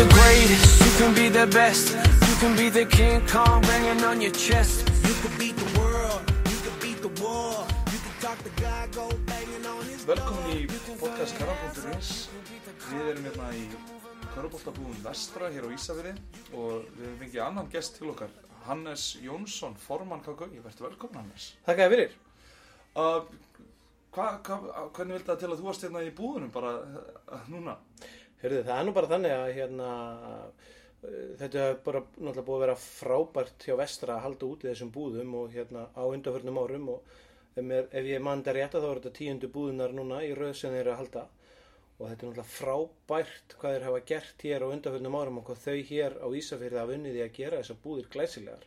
the greatest, you can be the best, you can be the King Kong banging on your chest. You could beat the world, you could beat the war, you could talk to God, go banging on his Velkomin í podcast Karabótturins. Við erum hérna í Karabóttabúðum Vestra hér á Ísafirði og við hefum fengið annan gest til okkar, Hannes Jónsson, formann KKI. Verður velkomin Hannes. Þakka þér fyrir. Uh, hva, hva, hvernig vildi það til að þú varst hérna í búðunum bara uh, núna? Heyrðu, það er nú bara þannig að hérna, uh, þetta er bara náttúrulega búið að vera frábært hjá vestra að halda út í þessum búðum og hérna á undarförnum árum og mér, ef ég mann þetta rétt að þá er þetta tíundu búðunar núna í rauð sem þeir eru að halda og þetta er náttúrulega frábært hvað þeir hafa gert hér á undarförnum árum og hvað þau hér á Ísafyrði hafa unnið í að gera þessar búðir glæsilegar.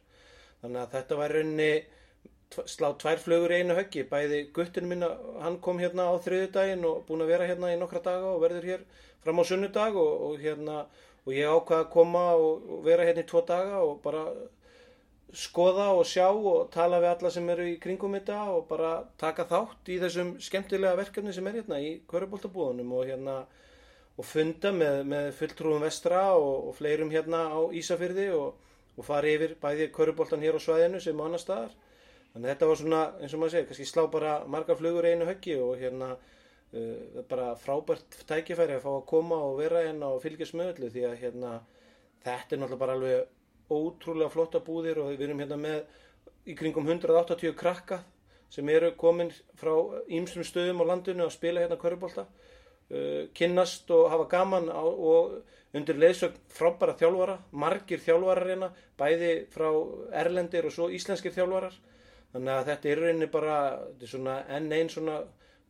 Þannig að þetta var raunni slá tvær flugur í einu höggi. Bæði guttin minna, hann kom hérna á þriðu daginn og búin að vera hérna í nokkra daga og verður hér fram á sunnudag og, og hérna og ég ákvaði að koma og, og vera hérna í tvo daga og bara skoða og sjá og tala við alla sem eru í kringum þetta og bara taka þátt í þessum skemmtilega verkefni sem er hérna í Köruboltabúðunum og hérna og funda með, með fulltrúum vestra og, og fleirum hérna á Ísafyrði og, og fara yfir bæði Köruboltan hér á svæðinu sem á annar staðar Þannig að þetta var svona, eins og maður segir, kannski slá bara margar flugur í einu höggi og hérna uh, bara frábært tækifæri að fá að koma og vera hérna og fylgjast með öllu því að hérna þetta er náttúrulega bara alveg ótrúlega flotta búðir og við erum hérna með í kringum 180 krakka sem eru komin frá ýmsum stöðum á landinu að spila hérna körubólta, uh, kynnast og hafa gaman á, og undir leiðsögn frábæra þjálfara, margir þjálfarar hérna, bæði frá erlendir og svo íslenskir þjálfarar Þannig að þetta er rauninni bara, enn einn svona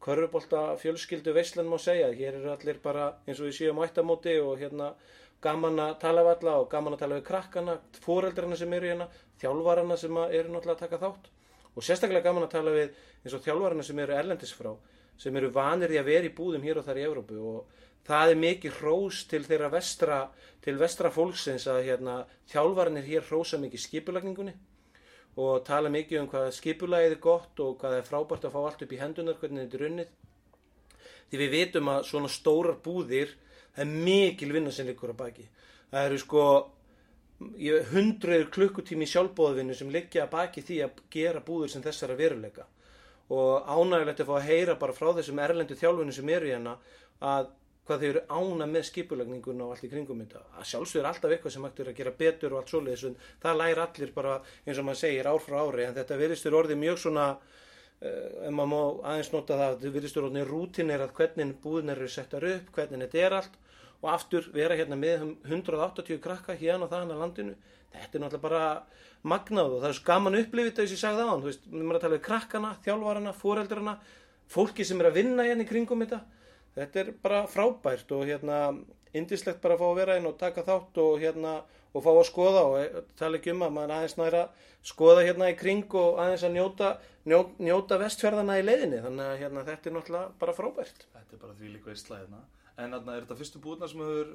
körfubólta fjölskyldu veislan má segja. Hér eru allir bara eins og við séum ættamóti og hérna gaman að tala við alla og gaman að tala við krakkana, fóreldrarna sem eru hérna, þjálfarana sem eru náttúrulega að taka þátt og sérstaklega gaman að tala við eins og þjálfarana sem eru erlendis frá, sem eru vanir í að vera í búðum hér og þar í Evrópu og það er mikið hrós til þeirra vestra, til vestra fólksins að hérna þjálfaranir hér hrósa mikið skipulagningunni og tala mikið um hvað skipulagið er gott og hvað er frábært að fá allt upp í hendunar, hvernig þetta er unnið. Því við vitum að svona stórar búðir, það er mikil vinna sem liggur á baki. Það eru sko hundruður klukkutími sjálfbóðvinnu sem liggja að baki því að gera búður sem þessara veruleika. Og ánægilegt að fá að heyra bara frá þessum erlendu þjálfunni sem eru hérna að hvað þau eru ána með skipulagningun og allt í kringum þetta. Að sjálfsögur er alltaf eitthvað sem hægt er að gera betur og allt svoleiðis en það læri allir bara eins og maður segir ár frá ári. En þetta virðistur orðið mjög svona uh, ef maður má aðeins nota það þetta virðistur orðið rútinir að hvernig búðin eru settar upp, hvernig þetta er allt. Og aftur vera hérna með 180 krakka hérna og þaðan að landinu. Þetta er náttúrulega bara magnað og það er svo gaman upplifið þetta sem ég sagði á hann þú veist, við erum að tala um krakkana, þjálfarana, fóreldrana fólki sem er að vinna hérna í kringum þetta þetta er bara frábært og hérna indislegt bara að fá að vera inn og taka þátt og hérna og fá að skoða og eh, tala ekki um að maður aðeins næra skoða hérna í kring og aðeins að njóta, njóta, njóta vestfjörðana í leiðinni þannig að hérna þetta er náttúrulega bara frábært Þetta er bara því líka veistla hérna. En er þetta fyrstu búðna sem hefur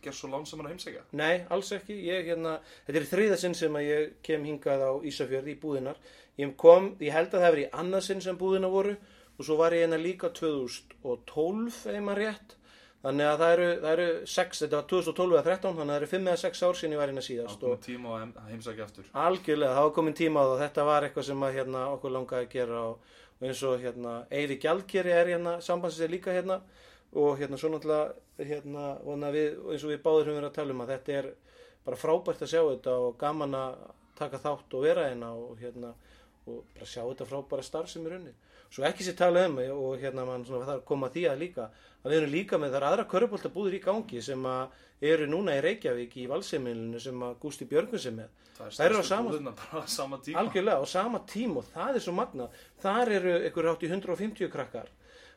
gerð svo lánsamar að heimsækja? Nei, alls ekki. Ég, hérna, þetta er þriða sinn sem að ég kem hingað á Ísafjörð í búðinar. Ég kom, ég held að það hefur í annað sinn sem búðina voru og svo var ég hérna líka 2012 ef maður rétt. Þannig að það eru, það eru 6, þetta var 2012 eða 13 þannig að það eru 5 eða 6 ár síðan ég var hérna síðast komin tíma að heimsækja aftur. Algjörlega, það var komin tíma á það og þetta var eitthvað sem að, hérna, okkur langaði að gera og, og eins og hérna, Eyri Gjaldkeri er hérna sambansins er líka hérna og hérna svo náttúrulega hérna, við, eins og við báður höfum verið að tala um að þetta er bara frábært að sjá þetta og gaman að taka þátt og vera hérna og hérna og bara sjá þetta frábæra starf sem er unni svo ekki sér tala um og hérna mann svona þarf að koma því að líka að við erum líka með þar aðra körubóltabúður í gangi sem að eru núna í Reykjavík í valseimilinu sem að Gústi Björgun sem með. Það eru á sama, sama tíma. Algjörlega á sama tíma og það er svo magna þar eru ykkur átt í 150 krakkar.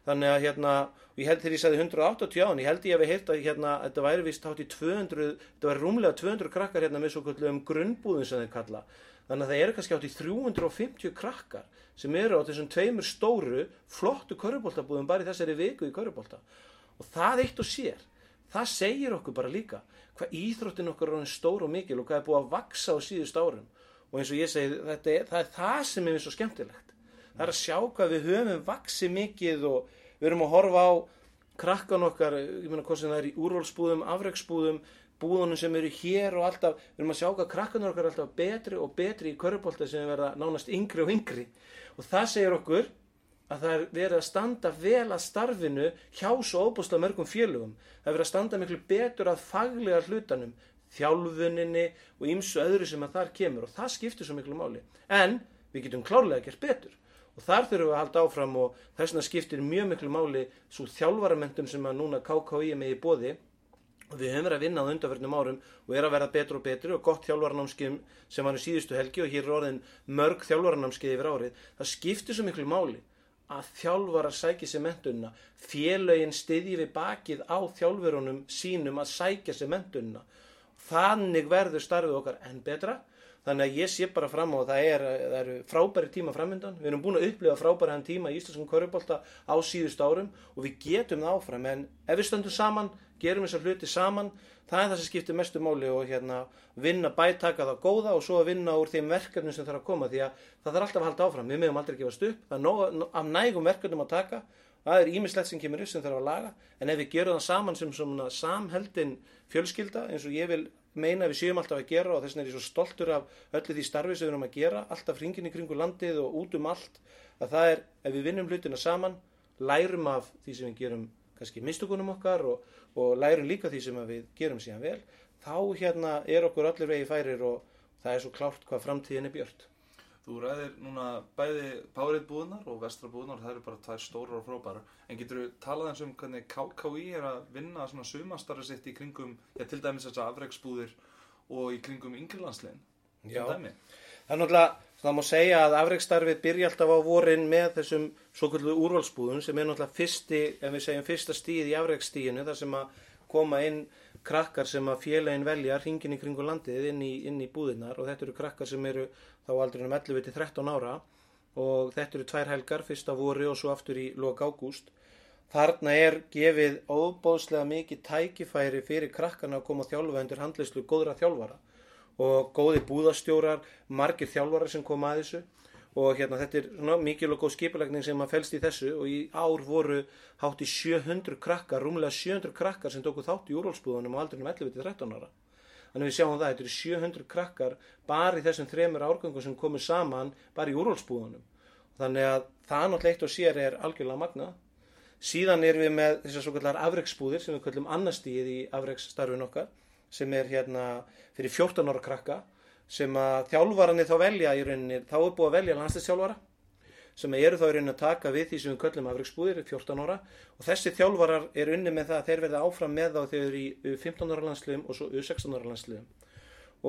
Þannig að hérna, ég held þegar ég sagði 180 án, ég held ég að við heilt að hérna, þetta væri vist átt í 200, þetta væri rúmlega 200 krakkar hérna með svo kvöldum grunnbúðin sem þeir kalla þannig að það eru kannski átt í 350 krakkar sem eru á þessum tveimur stóru flottu körubóltabúðum bara í þessari viku í körubólta og það eitt og sér það segir okkur bara líka hvað íþróttin okkur er stór og mikil og hvað er búið að vaksa á síðust árum. Og eins og ég segi er, það er það sem er svo skemmtilegt. Það er að sjá hvað við höfum vaksi mikið og við erum að horfa á krakkan okkar, ég meina hvað sem það er í úrvalsbúðum, afreiksbúðum, búðunum sem eru hér og alltaf, við erum að sjá hvað krakkan okkar er alltaf betri og betri í körubólta sem verða nánast yngri og yngri og það segir okkur að það er verið að standa vel að starfinu hjá svo óbúslega mörgum félögum. Það er verið að standa miklu betur að faglega hlutanum, þjálfuninni og ýmsu öðru sem að þar kemur og það skiptir svo miklu máli. En við getum klárlega gert betur og þar þurfum við að halda áfram og þess vegna skiptir mjög miklu máli svo þjálfaramentum sem að núna KKI með í bóði og við höfum verið að vinna á undanverðnum árum og er að verða betur og betur og gott þjálfaranámskeið sem var í síðustu helgi og hér er orðin mörg þjálfaranámskeið yfir árið. Það skiptir svo miklu máli að þjálfarar sækja sér mentunna félögin stiðji við bakið á þjálfurunum sínum að sækja sér mentunna þannig verður starfið okkar enn betra þannig að ég sé bara fram á að það, er, eru frábæri tíma framöndan við erum búin að upplifa frábæri hann tíma í Íslandskum korfbólta á síðust árum og við getum það áfram. En ef við stöndum saman, gerum þessar hluti saman það er það sem skiptir mestu máli og hérna, vinna bætaka það góða og svo að vinna úr þeim verkefnum sem þarf að koma. Því að það þarf alltaf að halda áfram, við meðum aldrei að gefast upp. Það er nóg, af nægum verkefnum að taka. Það er ímislegt sem kemur upp sem þarf að laga. En ef við gerum það saman sem samheldin fjölskylda eins og ég vil meina við séum alltaf að gera og þess vegna er ég svo stoltur af öllu því starfi sem við erum að gera alltaf hringin í kringu landið og út um allt að það er, ef við vinnum hlutina saman lærum af því sem við gerum kannski mistugunum okkar og, og lærum líka því sem við gerum síðan vel þá hérna er okkur allir vegi færir og það er svo klárt hvað framtíðin er björt Þú ræðir núna bæði Powerade búðunar og Vestra búðunar, það eru bara tvær stórar og frábærar. En getur þú talað eins um hvernig KKI er að vinna svona sumastarri sitt í kringum, já til dæmis þess að afreiksbúðir og í kringum yngrilandslegin? Já, það er náttúrulega, það má segja að afreikstarfið byrja alltaf á vorin með þessum svo kvöldu úrvalsbúðum sem er náttúrulega fyrsti, ef við segjum fyrsta stíð í afreikstíðinu, þar sem að koma inn krakkar sem að félagin velja hringin í kringu landið inn í, inn í búðinar og þetta eru krakkar sem eru þá aldrei um 11 til 13 ára og þetta eru tvær helgar, fyrsta voru og svo aftur í lok ágúst. Þarna er gefið óbóðslega mikið tækifæri fyrir krakkarna að koma að þjálfa undir handleyslu góðra þjálfara og góði búðastjórar, margir þjálfarar sem koma að þessu og hérna þetta er svona mikil og góð skipilegning sem að fælst í þessu og í ár voru hátt í 700 krakkar, rúmlega 700 krakkar sem tóku þátt í úrvaldsbúðunum á aldrinum 11-13 ára. Þannig við sjáum það, þetta eru 700 krakkar bara í þessum þremur árgangum sem komu saman bara í úrvaldsbúðunum. Þannig að það náttúrulega eitt og sér er algjörlega magna. Síðan er við með þessar svo kallar afreiksbúðir sem við kallum annastíð í afreiksstarfin okkar sem er hérna fyrir 14 ára krakka sem að þjálfarani þá velja í rauninni, þá er búið að velja landslistjálfara sem eru þá í rauninni að taka við því sem við köllum afreiksbúðir 14 ára. Og þessi þjálfarar er unni með það að þeir verða áfram með þá þegar þeir eru í 15 ára landsliðum og svo 16 ára landsliðum.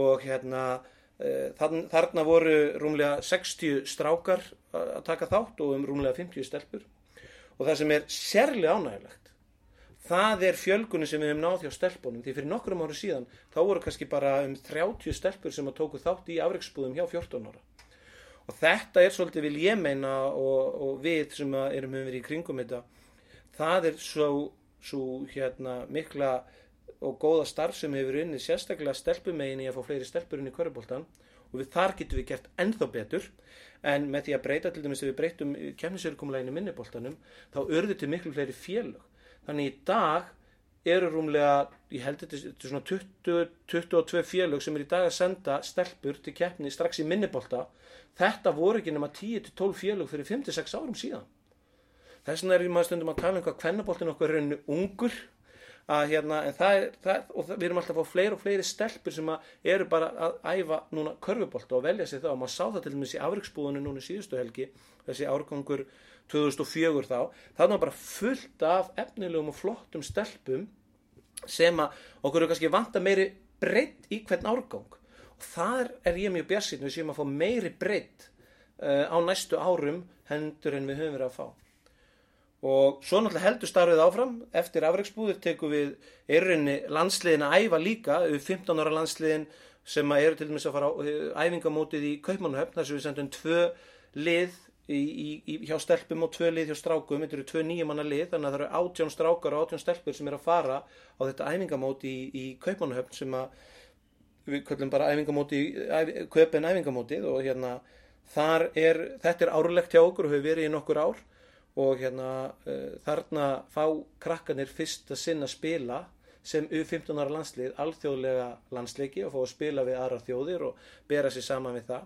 Og hérna e, þarna voru rúmlega 60 strákar að taka þátt og um rúmlega 50 stelpur. Og það sem er sérlega ánægilegt það er fjölgunni sem við hefum náð hjá stelpunum. Því fyrir nokkrum áru síðan þá voru kannski bara um 30 stelpur sem að tóku þátt í afreiksbúðum hjá 14 ára. Og þetta er svolítið vil ég meina og, og við sem erum við í kringum þetta. Það er svo, svo hérna mikla og góða starf sem hefur unnið sérstaklega stelpumegin í að fá fleiri stelpur inn í kvörubóltan og við þar getum við gert ennþá betur. En með því að breyta til dæmis ef við breytum kemnisverkumleginu minnibóltanum þá örður til miklu fleiri félög Þannig í dag eru rúmlega, ég held þetta er svona 20, 22 félög sem er í dag að senda stelpur til keppni strax í minnibólta. Þetta voru ekki nema 10-12 félög fyrir 5-6 árum síðan. Þess vegna er maður stundum að tala um hvað kvennabóltin okkur er unni ungur að hérna, en það er, það, og það, við erum alltaf að fá fleiri og fleiri stelpur sem eru bara að æfa núna körfubólta og velja sig þá og maður sá það til dæmis í afriksbúðinu núna síðustu helgi, þessi árgangur 2004 þá, það var bara fullt af efnilegum og flottum stelpum sem að okkur eru kannski vanta meiri breytt í hvern árgang. Og þar er ég mjög björnsinn við séum að fá meiri breytt uh, á næstu árum hendur en við höfum verið að fá. Og svo náttúrulega heldur starfið áfram. Eftir afreiksbúður tekum við erunni landsliðin að æfa líka. 15 ára landsliðin sem að eru til dæmis að fara á æfingamótið í Kaupmannhöfn þar sem við sendum tvö lið í, í, hjá stelpum og tvö lið hjá strákum, þetta eru tvö nýjumanna lið þannig að það eru átjón strákar og átjón stelpur sem er að fara á þetta æfingamóti í, í Kaupanahöfn sem að við köllum bara æfingamóti Kaupan æfingamótið og hérna þar er, þetta er árlegt hjá okkur og hefur verið í nokkur ár og hérna uh, þarna fá krakkanir fyrst að sinna spila sem U15 ára landslið alþjóðlega landsleiki og fá að spila við aðrar þjóðir og bera sér saman við það.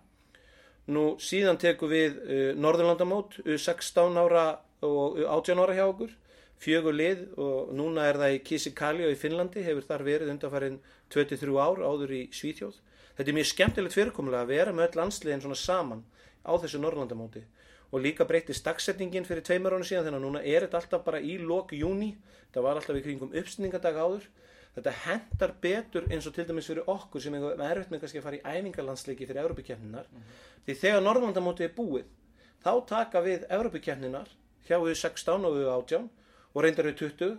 Nú síðan tekum við uh, Norðurlandamót, U16 ára og U18 ára hjá okkur, fjögur lið og núna er það í Kisikali og í Finnlandi, hefur þar verið undanfærin 23 ár áður í Svíþjóð. Þetta er mjög skemmtilegt fyrirkomulega að vera með öll landsliðin svona saman á þessu Norðurlandamóti. Og líka breytist dagsetningin fyrir tveimur ára síðan þannig að núna er þetta alltaf bara í lok júni, þetta var alltaf í kringum uppsningadag áður þetta hendar betur eins og til dæmis fyrir okkur sem er erfitt með kannski að fara í æfingarlandsleiki fyrir Európukefninar því þegar Norðurlandamóti er búið þá taka við Európukefninar hjá við 16 og við 18 og reyndar við 20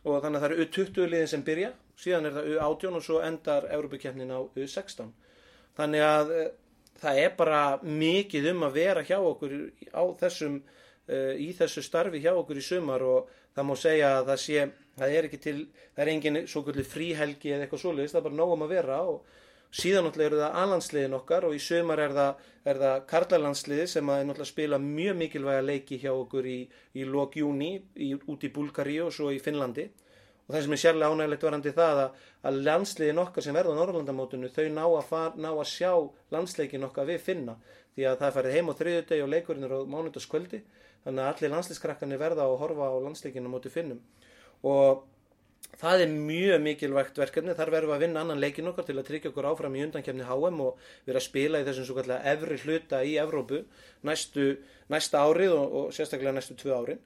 og þannig að það eru U20 liðin sem byrja síðan er það U18 og svo endar Európukefnin á U16 þannig að eh, það er bara mikið um að vera hjá okkur á þessum uh, í þessu starfi hjá okkur í sumar og það má segja að það sé það er ekki til, það er engin svo kvöldi fríhelgi eða eitthvað svoleiðis, það er bara nógum að vera og síðan náttúrulega eru það allandsliðin okkar og í sumar er það, það karlalandsliði sem að náttúrulega spila mjög mikilvæga leiki hjá okkur í, í lok júni út í Búlgari og svo í Finnlandi. Og það sem er sérlega ánægilegt varandi það að, að landsliðin okkar sem verða á Norrlandamótinu þau ná að, far, ná að sjá landsleikin okkar við finna. Því að það færið heim á þriðudegi og leikurinn er á mánudaskvöldi þannig að allir landslískrakkarnir verða að horfa á landsleikinu móti finnum. Og það er mjög mikilvægt verkefni. Þar verðum við að vinna annan leikin okkar til að tryggja okkur áfram í undankefni HM og vera að spila í þessum svo kallega efri hluta í Evrópu næstu, næsta árið og, og sérstaklega næstu tvö árin.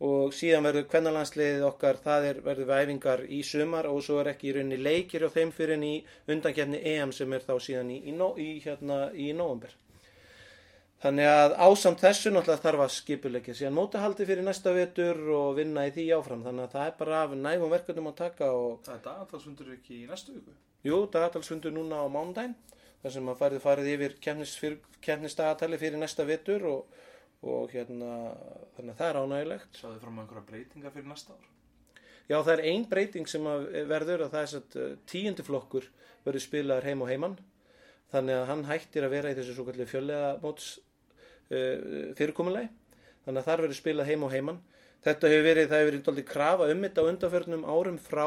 Og síðan verður kvennalandsliðið okkar, það er, verður við æfingar í sumar og svo er ekki í rauninni leikir á þeim fyrir en í undankefni EM sem er þá síðan í, í, í, hérna, í november. Þannig að ásamt þessu náttúrulega þarf að skipulegja síðan mótahaldi fyrir næsta vetur og vinna í því áfram. Þannig að það er bara af nægum verkefnum að taka. Og... Það er dagatalsfundur ekki í næstu viku? Jú, dagatalsfundur núna á mándaginn. Það sem að farið farið yfir kemnisdagatali fyrir næsta vetur og, og hérna, þannig að það er ánægilegt. Sáðu fram á einhverja breytinga fyrir næsta ár? Já, það er ein breyting sem verður að það er að uh, tíundiflokkur verður spilaður heim og heimann. Þannig að hann hættir að vera í þessu svo kallið fjöllega móts uh, fyrirkomulegi þannig að þar verður spilað heim og heimann þetta hefur verið, það hefur verið doldið krafa um þetta undanförnum árum frá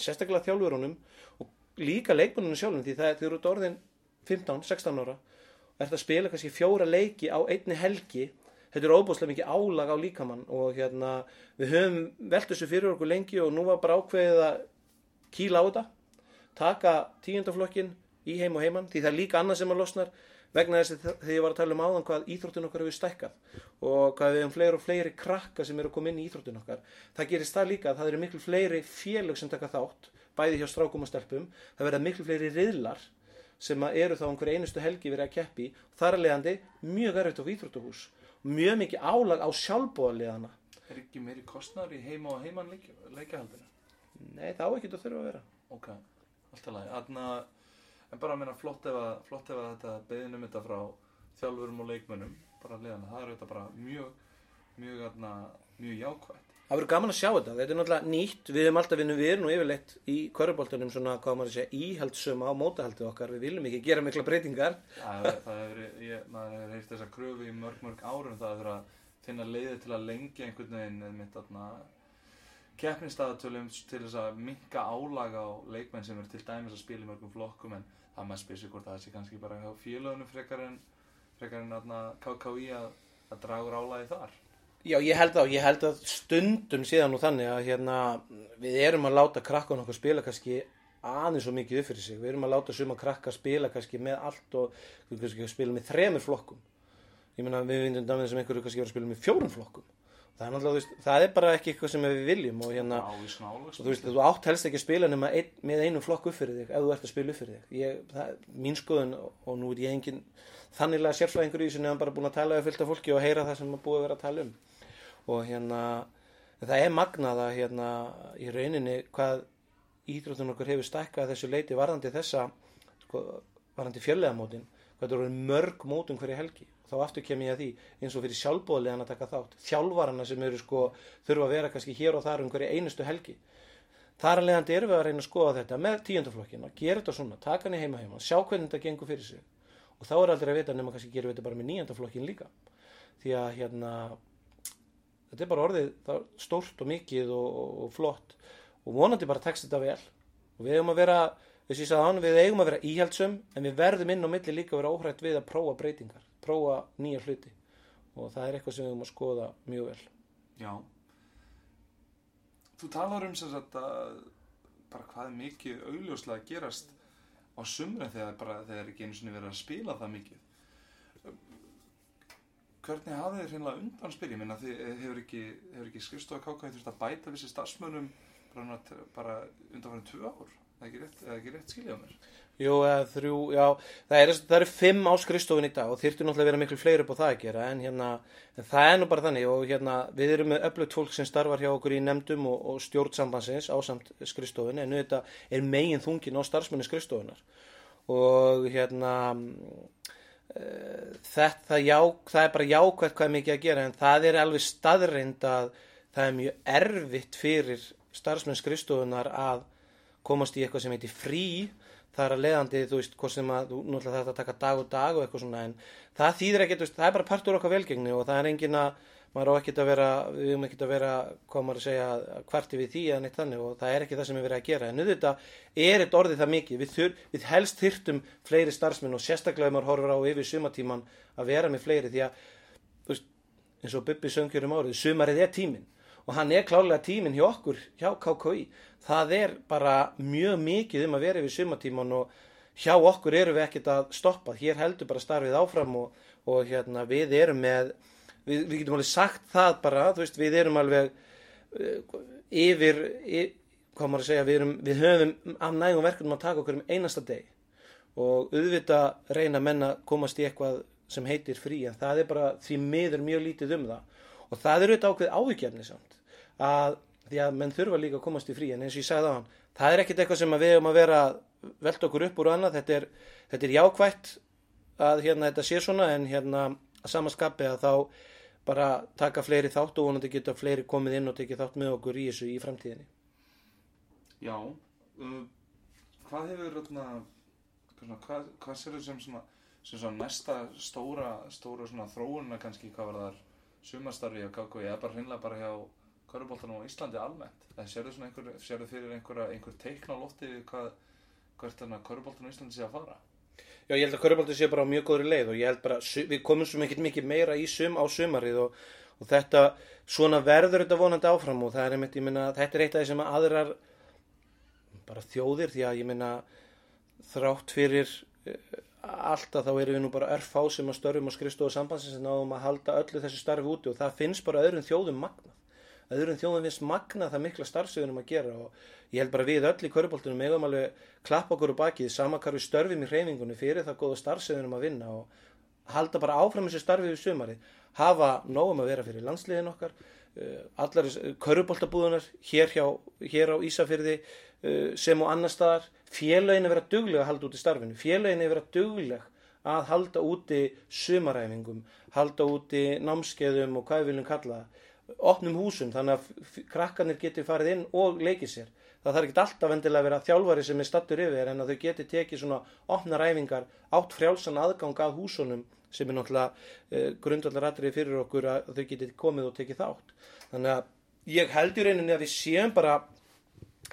sérstaklega þjálfurunum og líka leikmennunum sjálfum því það er því út orðin 15-16 ára og ert að spila kannski fjóra leiki á einni helgi. Þetta er óbúslega mikið álag á líkamann og hérna við höfum velt þessu fyrir okkur lengi og nú var bara ákveðið að kýla á þetta taka tíundaflokkin í heim og heimann því það er líka annað sem að losnar vegna þess að þegar ég var að tala um áðan hvað íþróttun okkar hefur stækkað og hvað við hefum fleiri og fleiri krakka sem eru að koma inn í íþróttun okkar það gerist það líka að það eru miklu fleiri félög sem taka þátt, bæði hjá strákum og stelpum. Það verða miklu fleiri riðlar sem eru þá einhverju einustu helgi verið að keppi og þar er leiðandi mjög erfitt á íþróttuhús mjög mikið álag á sjálfbóðaliðana Er ekki meiri kostnar í heima og heimann leikahaldinu? Nei, þá ekki þetta þurfa að vera. Ok, alltaf læg en bara að minna flott ef að, flott ef að þetta beðinum þetta frá þjálfurum og leikmönnum bara liðan, það er þetta bara mjög mjög, aðna, mjög jákvægt Það verður gaman að sjá þetta, þetta er náttúrulega nýtt. Við erum alltaf vinnum, við erum nú yfirleitt í kvöruboltunum svona, hvað maður segja, íhaldsuma á mótahaldið okkar, við viljum ekki gera mikla breytingar. Það hefur, ég, maður hefur heilt þessa kröfu í mörg mörg árum það að finna leiði til að lengja einhvern veginn mitt aðna keppnistaðatölum til þess að minka álaga á leikmenn sem eru til dæmis að spila í mörgum flokkum en það maður spyrir sig hvort það sé kannski bara hjá félögunum frekar en, frekar en aðna, KKÍ að, að dragur álagi þar. Já, ég held að, ég held að stundum síðan og þannig að hérna, við erum að láta krakkan okkur spila kannski aðeins og mikið upp fyrir sig. Við erum að láta suma krakka spila kannski með allt og kannski spila með þremur flokkum. Ég menna við vindum dæmið sem einhverju kannski verið að spila með fjórum flokkum það er náttúrulega, það er bara ekki eitthvað sem við viljum og hérna, Já, og þú veist, þú átt helst ekki að spila nema ein, með einu flokk upp fyrir þig ef þú ert að spila upp fyrir þig. Ég, það, mín skoðun, og nú er ég engin þanniglega sérfræðingur í þessu nefnum bara búin að tala við fylgta fólki og heyra það sem maður búið að vera að tala um. Og hérna það er magnað að hérna í rauninni hvað ídrotun okkur hefur stækkað þessu leiti varðandi þessa sko, varðandi fjöllegamótin hvað það eru mörg mótum hverja helgi þá aftur kem ég að því eins og fyrir sjálfbóðlegan að taka þátt. Þjálfarana sem eru sko þurfa að vera kannski hér og þar um hverju einustu helgi. Þar að leiðandi erum við að reyna að skoða þetta með tíundaflokkina, gera þetta svona taka hann í heima heima, sjá hvernig þetta gengur fyrir sig. Og þá er aldrei að vita nema kannski gerum við þetta bara með níundaflokkin líka. Því að hérna þetta er bara orðið stórt og mikið og, og, og flott. Og vonandi bara tekst þetta vel. Og við eigum að vera þess að ég sagði hann, við eigum að vera íhaldsum en við verðum inn á milli líka að vera óhrætt við að prófa breytingar, prófa nýja hluti og það er eitthvað sem við eigum að skoða mjög vel Já. Þú talar um sagt að bara hvað er mikið augljóslega að gerast á sumra þegar bara þegar ekki einu sinni verið að spila það mikið. Hvernig hafið þið hreinlega undan spil? Ég minna þið hefur ekki, hefur ekki skrifstofa káka þurft að bæta vissi starfsmönnum bara, bara undanfærin tvö ár. Það er ekki rétt, ekki rétt skiljað mér. Jú, eða þrjú, já, það eru eru fimm á skrifstofun í dag og þyrftu náttúrulega að vera miklu fleiri upp á það að gera en hérna, en það er nú bara þannig og hérna, við erum með öflugt fólk sem starfar hjá okkur í nefndum og, og stjórnsambansins ásamt skrifstofun en þetta er megin þungin á starfsmenni skrifstofunar og hérna uh, þetta já, það er bara jákvæmt hvað er mikið að gera en það er alveg staðreind að það er mjög erfitt fyrir starfsmenn skrifstofunar að komast í eitthvað sem heitir frí það er að leiðandi, þú veist, hvort sem að þú náttúrulega þetta að taka dag og dag og eitthvað svona en það þýðir ekkert, þú veist, það er bara partur okkar velgengni og það er engin að, maður á ekkert að vera við höfum ekkert að vera, hvað maður að segja hvarti við því eða neitt þannig og það er ekki það sem er verið að gera, en auðvitað er þetta orðið það mikið, við, þur, við helst þyrtum fleiri starfsmenn og sérstaklega maður horfir á yfir sumatíman að vera með fleiri því að, þú veist, eins og Bubbi söngjur um árið, sumarið er tíminn og hann er klálega tíminn hjá okkur hjá KKI, það er bara mjög mikið um að vera við sumatíman og hjá okkur erum við ekkert að stoppa, hér heldur bara starfið áfram og, og hérna við erum með við, við getum alveg sagt það bara, veist, við erum alveg uh, yfir, yfir hvað maður að segja, við, erum, við höfum af nægum verkefnum að taka okkur um einasta deg og auðvitað reyna menn að komast í eitthvað sem heitir frí en það er bara því miður mjög lítið um það og það er auðvitað ákveð ávíkjarni samt að því að menn þurfa líka að komast í frí. En eins og ég sagði á hann, það er ekkit eitthvað sem við höfum að vera velta okkur upp úr annað. Þetta er, þetta er jákvætt að hérna þetta sé svona en hérna að samaskapi að þá bara taka fleiri þátt og vonandi geta fleiri komið inn og tekið þátt með okkur í þessu í framtíðinni. Já, uh, hvað hefur svona, hvað, hvað sér sem svona, sem svona næsta stóra, stóra svona þróunna kannski hvað var þar sumarstarfi á KK eða bara hreinlega bara hjá Köruboltanum á Íslandi almennt? Það sérðu svona einhver, fyrir einhverja, einhver teikn á lofti við hvað, hvert þannig að Köruboltanum á Íslandi sé að fara? Já, ég held að Körubolti sé bara á mjög góðri leið og ég held bara, við komum svo mikið meira í sum á sumarið og, og þetta, svona verður þetta vonandi áfram og það er einmitt, ég minna, þetta er eitt af því sem að aðrar bara þjóðir því að ég minna þrátt fyrir uh, alltaf þá erum við nú bara örfá sem að störfum á skrifstofu sambandsins en náðum að halda öllu þessu starfi úti og það finnst bara öðrum þjóðum magnað. Öðrum þjóðum finnst magnað það mikla starfsögunum að gera og ég held bara við öll í köruboltunum eigum alveg klappa okkur úr bakið sama hvar við störfum í hreyfingunni fyrir það góða starfsögunum að vinna og halda bara áfram þessu starfi við sumari hafa nógum að vera fyrir landsliðin okkar uh, allar köruboltabúðunar hér, hér á Ísafyrði uh, sem og annar staðar félögin er vera dugleg að halda út í starfinu félögin er vera dugleg að halda úti sumaræfingum halda úti námskeiðum og hvað við viljum kalla opnum húsum þannig að krakkarnir geti farið inn og leikið sér. Það þarf ekki alltaf vendilega að vera þjálfari sem er stattur yfir en að þau geti tekið svona opna ræfingar átt frjálsan aðgang að húsunum sem er náttúrulega uh, grundvallar atriði fyrir okkur að þau geti komið og tekið þátt. Þannig að ég held í rauninni að við séum bara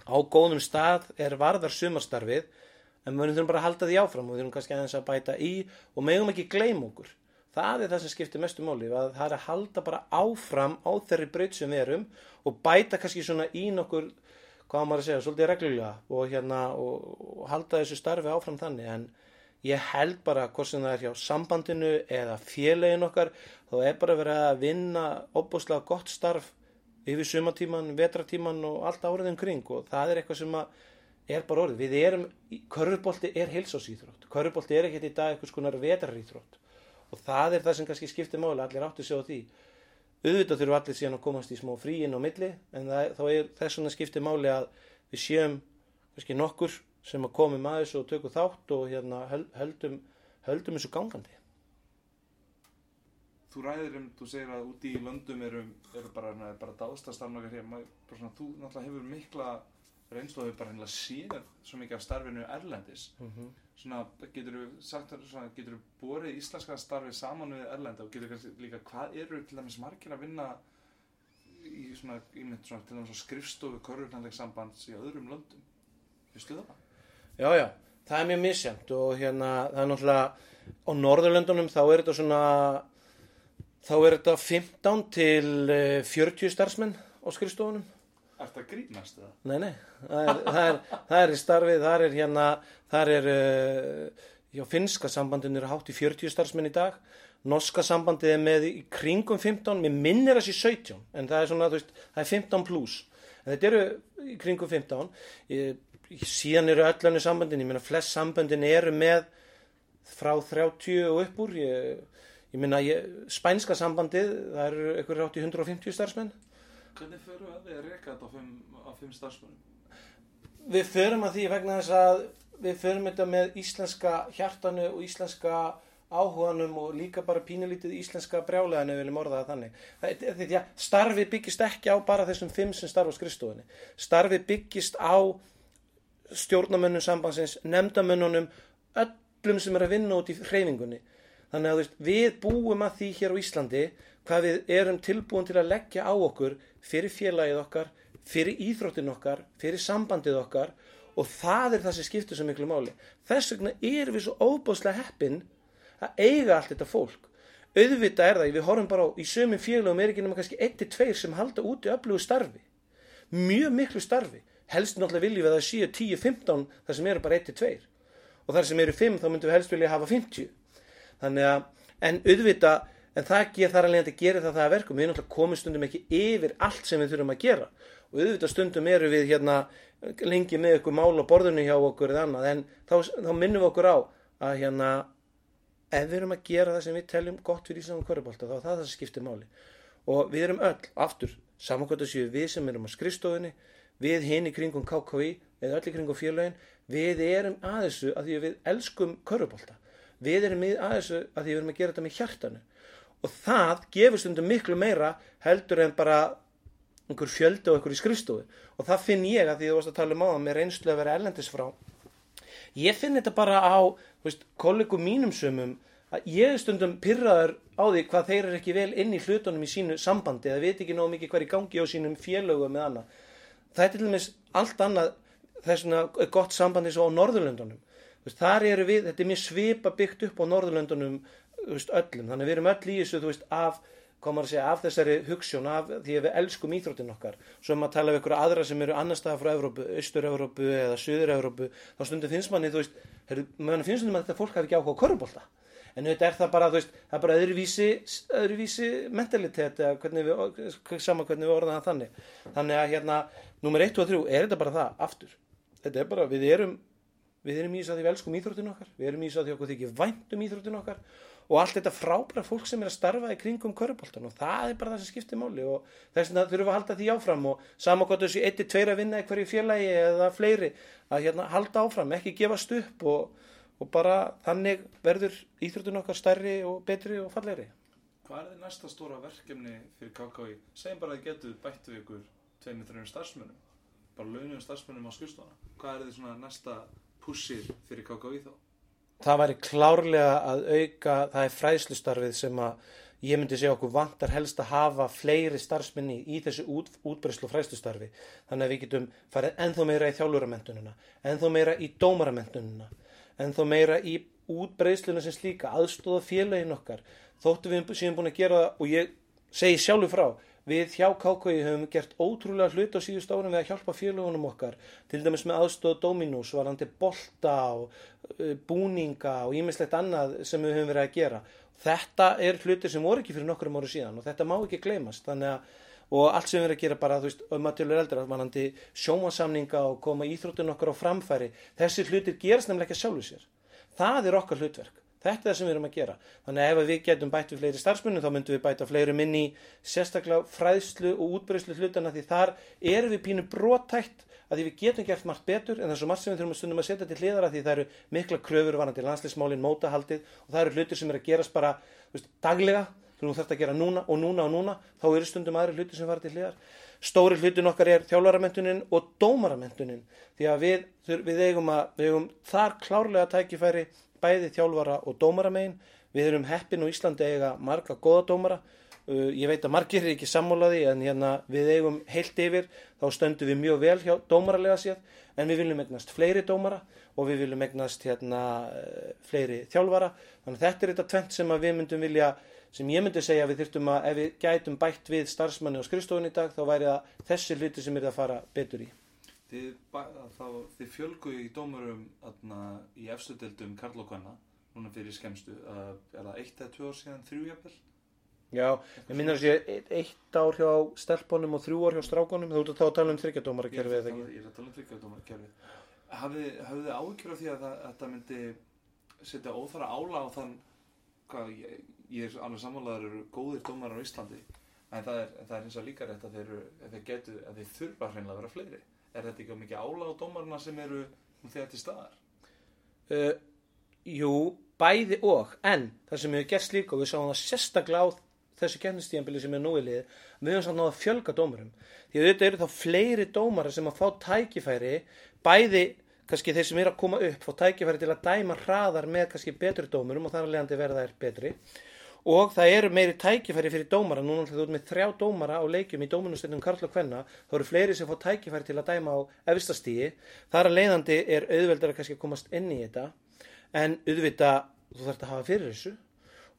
á góðum stað er varðar sumarstarfið en við þurfum bara að halda því áfram og við þurfum kannski aðeins að bæta í og megum ekki gleyma okkur. Það er það sem skiptir mestu máli að það er að halda bara áfram á þeirri braut sem við erum og bæta kannski svona í nokkur hvað maður að segja, svolítið reglulega og hérna og, og halda þessu starfi áfram þannig. En ég held bara hvort sem það er hjá sambandinu eða félagin okkar þá er bara verið að vinna opbúslega gott starf yfir sumatíman, vetratíman og allt árið um kring og það er eitthvað sem er bara orðið. Við erum, körfubolti er heilsásýþrótt. Körfubolti er ekkert í dag eitthvað skonar vetrarýþrótt og það er það sem kannski skiptir máli, allir áttu sig á því. Auðvitað þurfum allir síðan að komast í smá frí inn á milli en það, þá er þess vegna skiptir máli að við séum kannski nokkur sem að komum að þessu og tökum þátt og hérna höldum, höldum þessu gangandi. Þú ræðir um, þú segir að úti í löndum eru, eru bara, er bara dáðstastarfnokar hér, maður, bara svona, þú náttúrulega hefur mikla reynslu og hefur bara hennilega séð svo mikið af starfinu erlendis. Svona, getur þú sagt, svona, getur þú borið íslenska starfi saman við erlenda og getur kannski líka, hvað eru til dæmis margir að vinna í svona, í mynd svona, til dæmis skrifstofu körfurnanleik sambands í öðrum löndum? Vistu það? Já, já, það er mjög misjæmt og hérna, það er náttúrulega á Norðurlöndunum þá er þetta svona þá er þetta 15 til eh, 40 starfsmenn á skrifstofunum. Er þetta grínast eða? Nei, nei, það er, það er, það er í starfið, það er hérna, það er, uh, já, finska sambandin eru hátt í 40 starfsmenn í dag, norska sambandið er með í kringum 15, mér minnir þessi 17, en það er svona, þú veist, það er 15 pluss, en þetta eru í kringum 15, ég, síðan eru öll önnu sambandin, ég meina, flest sambandin eru með frá 30 og upp úr, ég, ég ég, spænska sambandið, það eru ykkur hátt í 150 starfsmenn, Hvernig fyrir að þið að reka þetta á fimm, á fimm starfsmönnum? Við förum að því vegna þess að við förum þetta með íslenska hjartanu og íslenska áhuganum og líka bara pínulítið íslenska brjálegan ef við viljum orða það þannig. Það, því að starfi byggist ekki á bara þessum fimm sem starfa á skrifstofunni. Starfi byggist á stjórnamönnum sambandsins, nefndamönnunum, öllum sem er að vinna út í hreyfingunni. Þannig að veist, við búum að því hér á Íslandi hvað við erum tilbúin til að leggja á okkur fyrir félagið okkar, fyrir íþróttin okkar, fyrir sambandið okkar og það er það sem skiptir svo miklu máli. Þess vegna erum við svo óbúslega heppin að eiga allt þetta fólk. Auðvitað er það, við horfum bara á, í sömum félagum er ekki nema kannski 1-2 sem halda úti öflugu starfi. Mjög miklu starfi. Helst náttúrulega viljum við að það séu 10-15 þar sem eru bara 1-2. Og þar sem eru 5 þá myndum við helst vilja hafa 50. Þannig að, en auðvitað, en það ger þar alveg að gera það það að verkum. Við náttúrulega komum stundum ekki yfir allt sem við þurfum að gera. Og auðvitað stundum eru við hérna lengi með ykkur mál á borðinu hjá okkur eða annað. En þá, þá minnum við okkur á að hérna, ef við erum að gera það sem við teljum gott fyrir Ísland og Körubólta, þá er það það sem skiptir máli. Og við erum öll, aftur, samankvæmt að séu við sem erum á skrifstofunni, við hinn í kringum KKI eða öll í kringum félagin, við erum að þessu að því að við elskum Körubólta. Við erum að þessu að því að við erum að gera þetta með hjartanu. Og það gefur stundum miklu meira heldur en bara einhver fjöldi og einhver í skrifstofu. Og það finn ég að því þú varst að tala um á það með reynslu að vera erlendis frá. Ég finn þetta bara á veist, kollegum mínum sömum að ég stundum pyrraður á því hvað þeir eru ekki vel inn í hlutunum í sínu sambandi eða veit ekki nóg mikið hvað er í gangi á sínum félögum með annað. Það er til dæmis allt annað þess er gott sambandi svo á Norðurlöndunum. Veist, þar eru við, þetta er mjög svipa byggt upp á Norðurlöndunum veist, öllum. Þannig við erum öll í þessu veist, af, maður segja, af þessari hugssjón, af því að við elskum íþróttin okkar. Svo um að tala við ykkur aðra sem eru annar staðar frá Evrópu, Austur-Evrópu eða Suður-Evrópu, þá stundum finnst manni, þú veist, manni finnst stundum að þetta fólk hafi ekki áhuga á körubólta. En þetta er það bara, þú veist, það er bara öðruvísi, öðruvísi mentalitet hvernig við, sama hvernig við það þannig. Þannig að hérna, nummer 1 og 3 er þetta bara það, aftur. Þetta er bara, við erum, við erum í þess að því við elskum íþróttin okkar, við erum í þess að því okkur þykir vænt um íþróttin okkar og allt þetta frábæra fólk sem er að starfa í kringum köruboltan og það er bara það sem skiptir máli og þess vegna þurfum við að halda því áfram og sama gott þessu 1-2 að vinna í hverju félagi eða fleiri að hérna halda áfram, ekki gefast upp og, og bara þannig verður íþróttin okkar stærri og betri og fallegri. Hvað er þið næsta stóra verkefni fyrir KKI? Segjum bara að þið getur bætt við ykkur tveimur, þreimur starfsmönnum, bara launum starfsmönnum á skrifstofana. Hvað er þið næsta pushið fyrir KKI þá? það væri klárlega að auka, það er fræðslustarfið sem að ég myndi segja okkur vantar helst að hafa fleiri starfsminni í þessu út, útbreyslu og fræðslustarfi þannig að við getum farið ennþá meira í þjálfuramentununa, ennþá meira í dómaramentununa, ennþá meira í útbreysluna sem slíka aðstóða félagin okkar þóttu við séum búin að gera það og ég segi sjálfur frá Við hjá KKI höfum gert ótrúlega hlut á síðust árum við að hjálpa félagunum okkar, til dæmis með aðstóð Dominus, varandi bolta og uh, búninga og ímislegt annað sem við höfum verið að gera. Þetta er hlutir sem voru ekki fyrir nokkrum áru síðan og þetta má ekki gleymast. Að, og allt sem við erum að gera bara, þú veist, um að tilur eldra, varandi sjómasamninga og koma íþróttun okkar á framfæri, þessi hlutir gerast nefnilega sjálfu sér. Það er okkar hlutverk. Þetta er það sem við erum að gera. Þannig að ef við getum bætt við fleiri starfsmunum þá myndum við bæta fleiri minn í sérstaklega fræðslu og útbreyslu hlutana því þar erum við pínu brotætt að því við getum gert margt betur en það er svo margt sem við þurfum að stundum að setja til hliðara því það eru mikla kröfur varandi landslismálin, mótahaldið og það eru hlutir sem er að gerast bara veist, daglega þú þarfst að gera núna og núna og núna þá eru stundum aðri hlutir sem fara til hliðar stóri hlutin okkar er þjálfaramentunin og dómaramentunin því að við, við, eigum, að, við eigum þar klárlega tækifæri bæði þjálfara og dómaramegin. Við erum heppin og Íslandi eiga marga goða dómara. Uh, ég veit að margir er ekki sammálaði en hérna við eigum heilt yfir. Þá stöndum við mjög vel hjá dómaralega séð en við viljum eignast fleiri dómara og við viljum eignast hérna uh, fleiri þjálfara. Þannig að þetta er þetta tvent sem við myndum vilja sem ég myndi segja við þyrftum að ef við gætum bætt við starfsmanni á skrifstofun í dag þá væri það þessi hluti sem er að fara betur í Þið, þá, þið fjölgu í dómurum atna, í efstu deildum Karl og Kvanna núna fyrir skemmstu uh, er það eitt eða tvö ár síðan þrjú jafnvel? Já, ég minna að sé eitt- ár hjá stelpunum og þrjú ár hjá strákunum þú ert að að tala um þryggjadómara Ég er kerfið að eða ekki ég er að tala um þryggjadómarkerfið hafið þið áhyggjur af því að það, að það myndi setja óþara ála á þann hvað, ég, ég er alveg sammálaður eru góðir dómarar á Íslandi en það er, en það er eins og líka rétt að þeir, að þeir getu, að þeir þurfa hreinlega að vera fleiri er þetta ekki mikið ála á dómarana sem eru þegar til staðar? Uh, Jú, bæði og. En það sem hefur gerst líka og við sáum það sérstaklega á þessu kennistíðanbili sem er nú í lið við höfum samt náða að fjölga dómurum. Því að þetta eru þá fleiri dómara sem að fá tækifæri bæði kannski þeir sem eru að koma upp fá tækifæri til að dæma hraðar með kannski betri dómurum og þar að leiðandi verða þær betri og það eru meiri tækifæri fyrir dómara. Núna þú ert með þrjá dómara á leikjum í dómunustöndum Karl og Kvenna. Þá eru fleiri sem fá tækifæri til að dæma á efstastígi þar að leiðandi er auðveldar að kannski komast inn í þetta. En auðvitað þú þarfst að hafa fyrir þessu.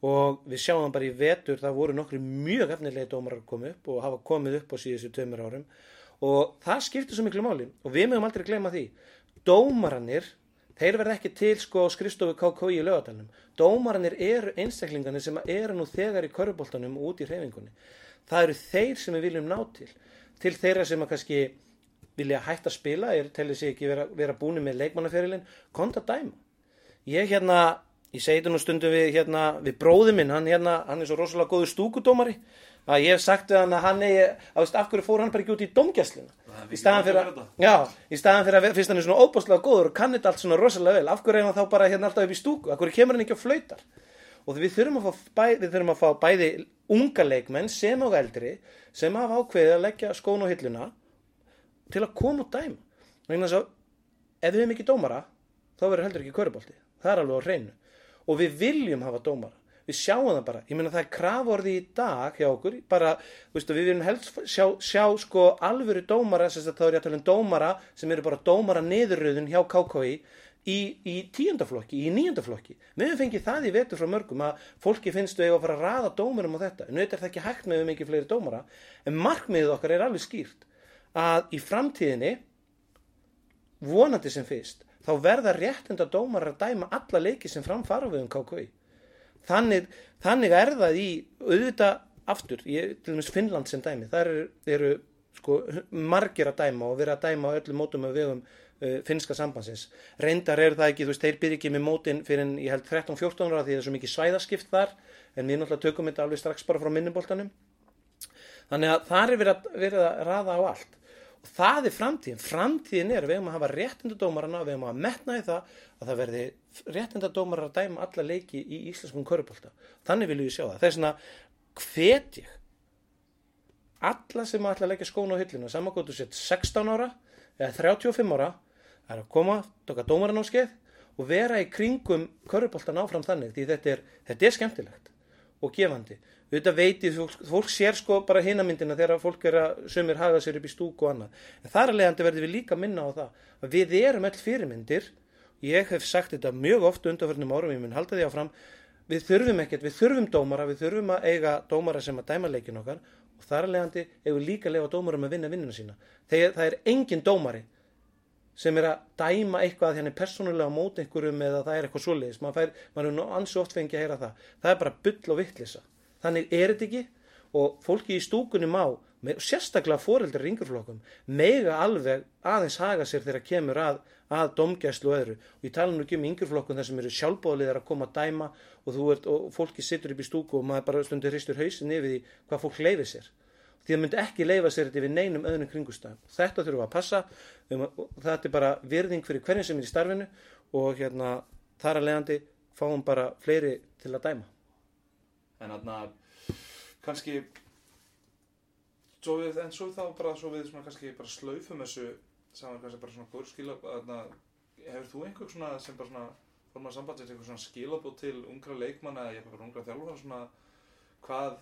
Og við sjáum bara í vetur það voru nokkru mjög efnilegi dómarar að koma upp og hafa komið upp á síðustu tveimur árum. Og það skiptir svo miklu máli. Og við mögum aldrei gleyma því. Dómarannir þeir verða ekki til sko á skrifstofu KKI í lögadalunum dómarannir eru einstaklingarnir sem eru nú þegar í köruboltanum og út í hreyfingunni. Það eru þeir sem við viljum ná til. Til þeirra sem að kannski vilja hætta að spila er tellir sig ekki vera, vera búin með leikmannaferilin konta dæma. Ég hérna, ég segi þetta nú stundum við hérna, við bróði minn, hann hérna hann er svo rosalega góður stúkudómari að ég hef sagt við hann að hann eigi að veist, af hverju fór hann bara ekki út í er í staðan fyrir að, já, í staðan fyrir að fyrst hann er svona óbúslega góður og kann þetta allt svona rosalega vel. Af hverju er hann þá bara hérna alltaf upp í stúku? Af hverju kemur hann ekki á flautar? Og við þurfum að fá, bæ, við þurfum að fá bæði unga leikmenn sem og eldri sem hafa ákveðið að leggja skón á hilluna til að koma og dæma vegna þess að ef við hefum ekki dómara þá verður heldur ekki körubolti það er alveg á hreinu. Og við viljum hafa dómara við sjáum það bara, ég meina það er kraforði í dag hjá okkur, bara, veistu, við viljum helst sjá, sjá sko alvöru dómara, þess að þá er ég að tala um dómara sem eru bara dómara niðurröðun hjá KKI í, í tíundaflokki, í níundaflokki við höfum fengið það í vetur frá mörgum að fólki finnst við að fara að raða dómurum á þetta. En auðvitað er það ekki hægt með við mikið fleiri dómara. En markmiðið okkar er alveg skýrt að í framtíðinni vonandi sem fyrst þá verða réttenda dómar að dæma alla leiki sem framfara við um KKI þannig, þannig er það í auðvitað aftur, ég, til dæmis Finnland sem dæmi, þar eru, eru sko, margir að dæma og vera að dæma á öllum mótum af vegum uh, finnska sambandsins. Reyndar er það ekki, þú veist, þeir byrja ekki með mótin fyrir en ég held 13-14 ára því það er svo mikið svæðaskipt þar en við náttúrulega tökum þetta alveg strax bara frá minnuboltanum. Þannig að þar er verið að, verið að raða á allt og það er framtíðin. Framtíðin er að við hefum að hafa réttindadómarana, við hefum að metna í það að það verði réttindadómarar að dæma alla leiki í íslenskum körubólta. Þannig viljum við sjá það. Það er svona hvet ég alla sem ætla að leggja skóna á hyllina samankvæmdu sett 16 ára eða 35 ára er að koma, tóka dómaran á skeið og vera í kringum körubóltan áfram þannig því þetta er, þetta er skemmtilegt og gefandi. Auðvitað veitið, fólk, fólk sér sko bara hinamyndina þegar fólk er að sömur haga sér upp í stúku og annað. En þar að leiðandi verðum við líka minna á það að við erum öll fyrirmyndir. Ég hef sagt þetta mjög oft undanförnum árum ég mun halda því áfram. Við þurfum ekkert, við þurfum dómara við þurfum að eiga dómara sem að dæma leikin okkar. Og þar að leiðandi eigum við líka að leifa dómarum að vinna vinnuna sína. Þegar það er engin dómari sem er að dæma eitthvað þannig persónulega á móti einhverjum eða það er eitthvað svoleiðis. Maður, fær, maður er ansi oft fengið að heyra það. Það er bara bull og vittlisa þannig er þetta ekki og fólki í stúkunni má með, sérstaklega foreldrar í yngurflokkum mega alveg aðeins haga sér þegar kemur að, að domgæslu og öðru. Og ég tala nú ekki um yngurflokkum þar sem eru sjálfbóðliðar að koma að dæma og, ert, og fólki sittur upp í stúku og maður bara stundir hristur hausin yfir því hvað fólk leifir sér því það myndi ekki leifa sér þetta við neinum öðnum kringustæðum. Þetta þurfum við að passa, þetta er bara virðing fyrir hverjum sem er í starfinu og hérna þar að leiðandi fáum bara fleiri til að dæma. En þarna, kannski, svo við, en svo þá bara, svo við svona kannski bara slaufum þessu saman kannski bara svona góður skila, þarna, hefur þú einhver svona sem bara svona, formar sambandsins einhver svona skilabót til ungra leikmanna eða eitthvað bara ungra þjálfara svona, hvað,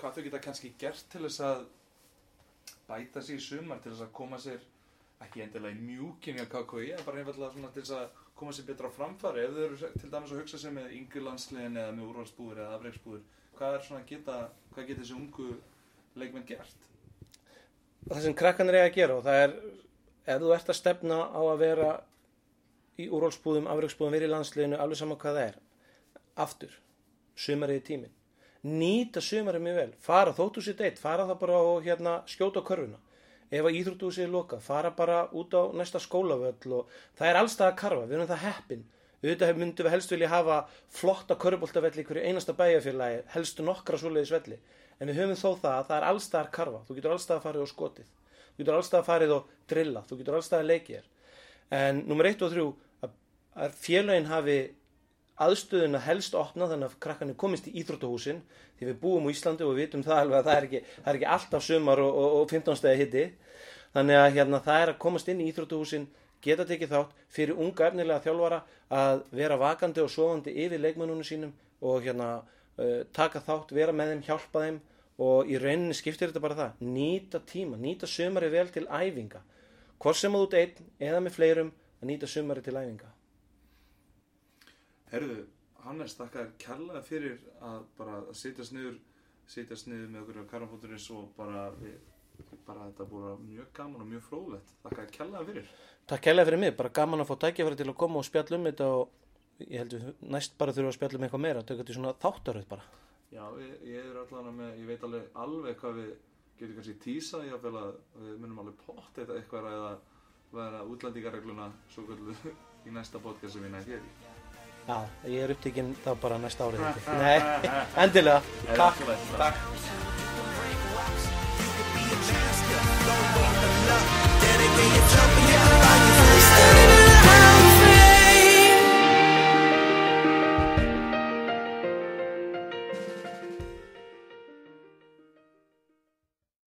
hvað þau geta kannski gert til þess að bæta sig í sumar til þess að koma sér ekki endilega í mjúkinni á KKI bara einfallega svona til þess að koma sér betra á framfari ef þau eru til dæmis að hugsa sér með yngri landsliðin eða með úrvalsbúður eða afreiksbúður hvað er svona geta, hvað geta þessi ungu leikmenn gert? það sem krakkanir eiga að gera og það er ef þú ert að stefna á að vera í úrvalsbúðum, afreiksbúðum, verið í landsliðinu alveg saman hvað það er aftur, sumarið í tímin nýta sumarið mjög vel. Fara þóttu sér deitt, fara það bara og hérna, skjóta á körfuna. Ef að íþróttúsið er lokað, fara bara út á næsta skólavöll og það er allstað að karfa, við erum það heppin. Auðvitað myndum við helst vilja hafa flotta körfuboltavelli í hverju einasta bæjarfélagi helstu nokkra svoleiðis velli. En við höfum þó það að það er allstað að karfa. Þú getur allstað að farið á skotið. Þú getur allstað að farið og drilla, þú getur allstað að leikja þér. En nummer 1 og 3 að, að félagin hafi aðstöðuna helst opna þannig að krakkarnir komist í íþróttahúsin því við búum á Íslandi og við vitum það alveg að það er ekki, það er ekki alltaf sumar og, og, og 15 stegi hitti þannig að hérna, það er að komast inn í íþróttahúsin geta tekið þátt fyrir unga efnilega þjálfara að vera vakandi og sofandi yfir leikmennunum sínum og hérna uh, taka þátt, vera með þeim, hjálpa þeim og í rauninni skiptir þetta bara það. Nýta tíma, nýta sumari vel til æfinga. Hvort sem að út einn eða með fleirum að nýta sumari til æfinga Herðu, Hannes, þakka þér kærlega fyrir að bara að sitjast niður sitjast niður með okkur á karnafótturins og bara, við, bara þetta búið mjög gaman og mjög fróðlegt. Þakka þér kærlega fyrir. Takk kærlega fyrir mig, bara gaman að fá tækifæri til að koma og spjalla um þetta og ég held við næst bara þurfum að spjalla um eitthvað meira, tökja til svona þáttaröð bara. Já, ég, ég er allan með, ég veit alveg alveg hvað við getum kannski tísa ég að við munum alveg pott eitthvað eða vera útlendingaregluna svo kvöldu í næsta podcast sem ég nætt ég Já, ég er upptíkinn þá bara næsta árið þetta. Nei, endilega. Takk. Takk. Takk.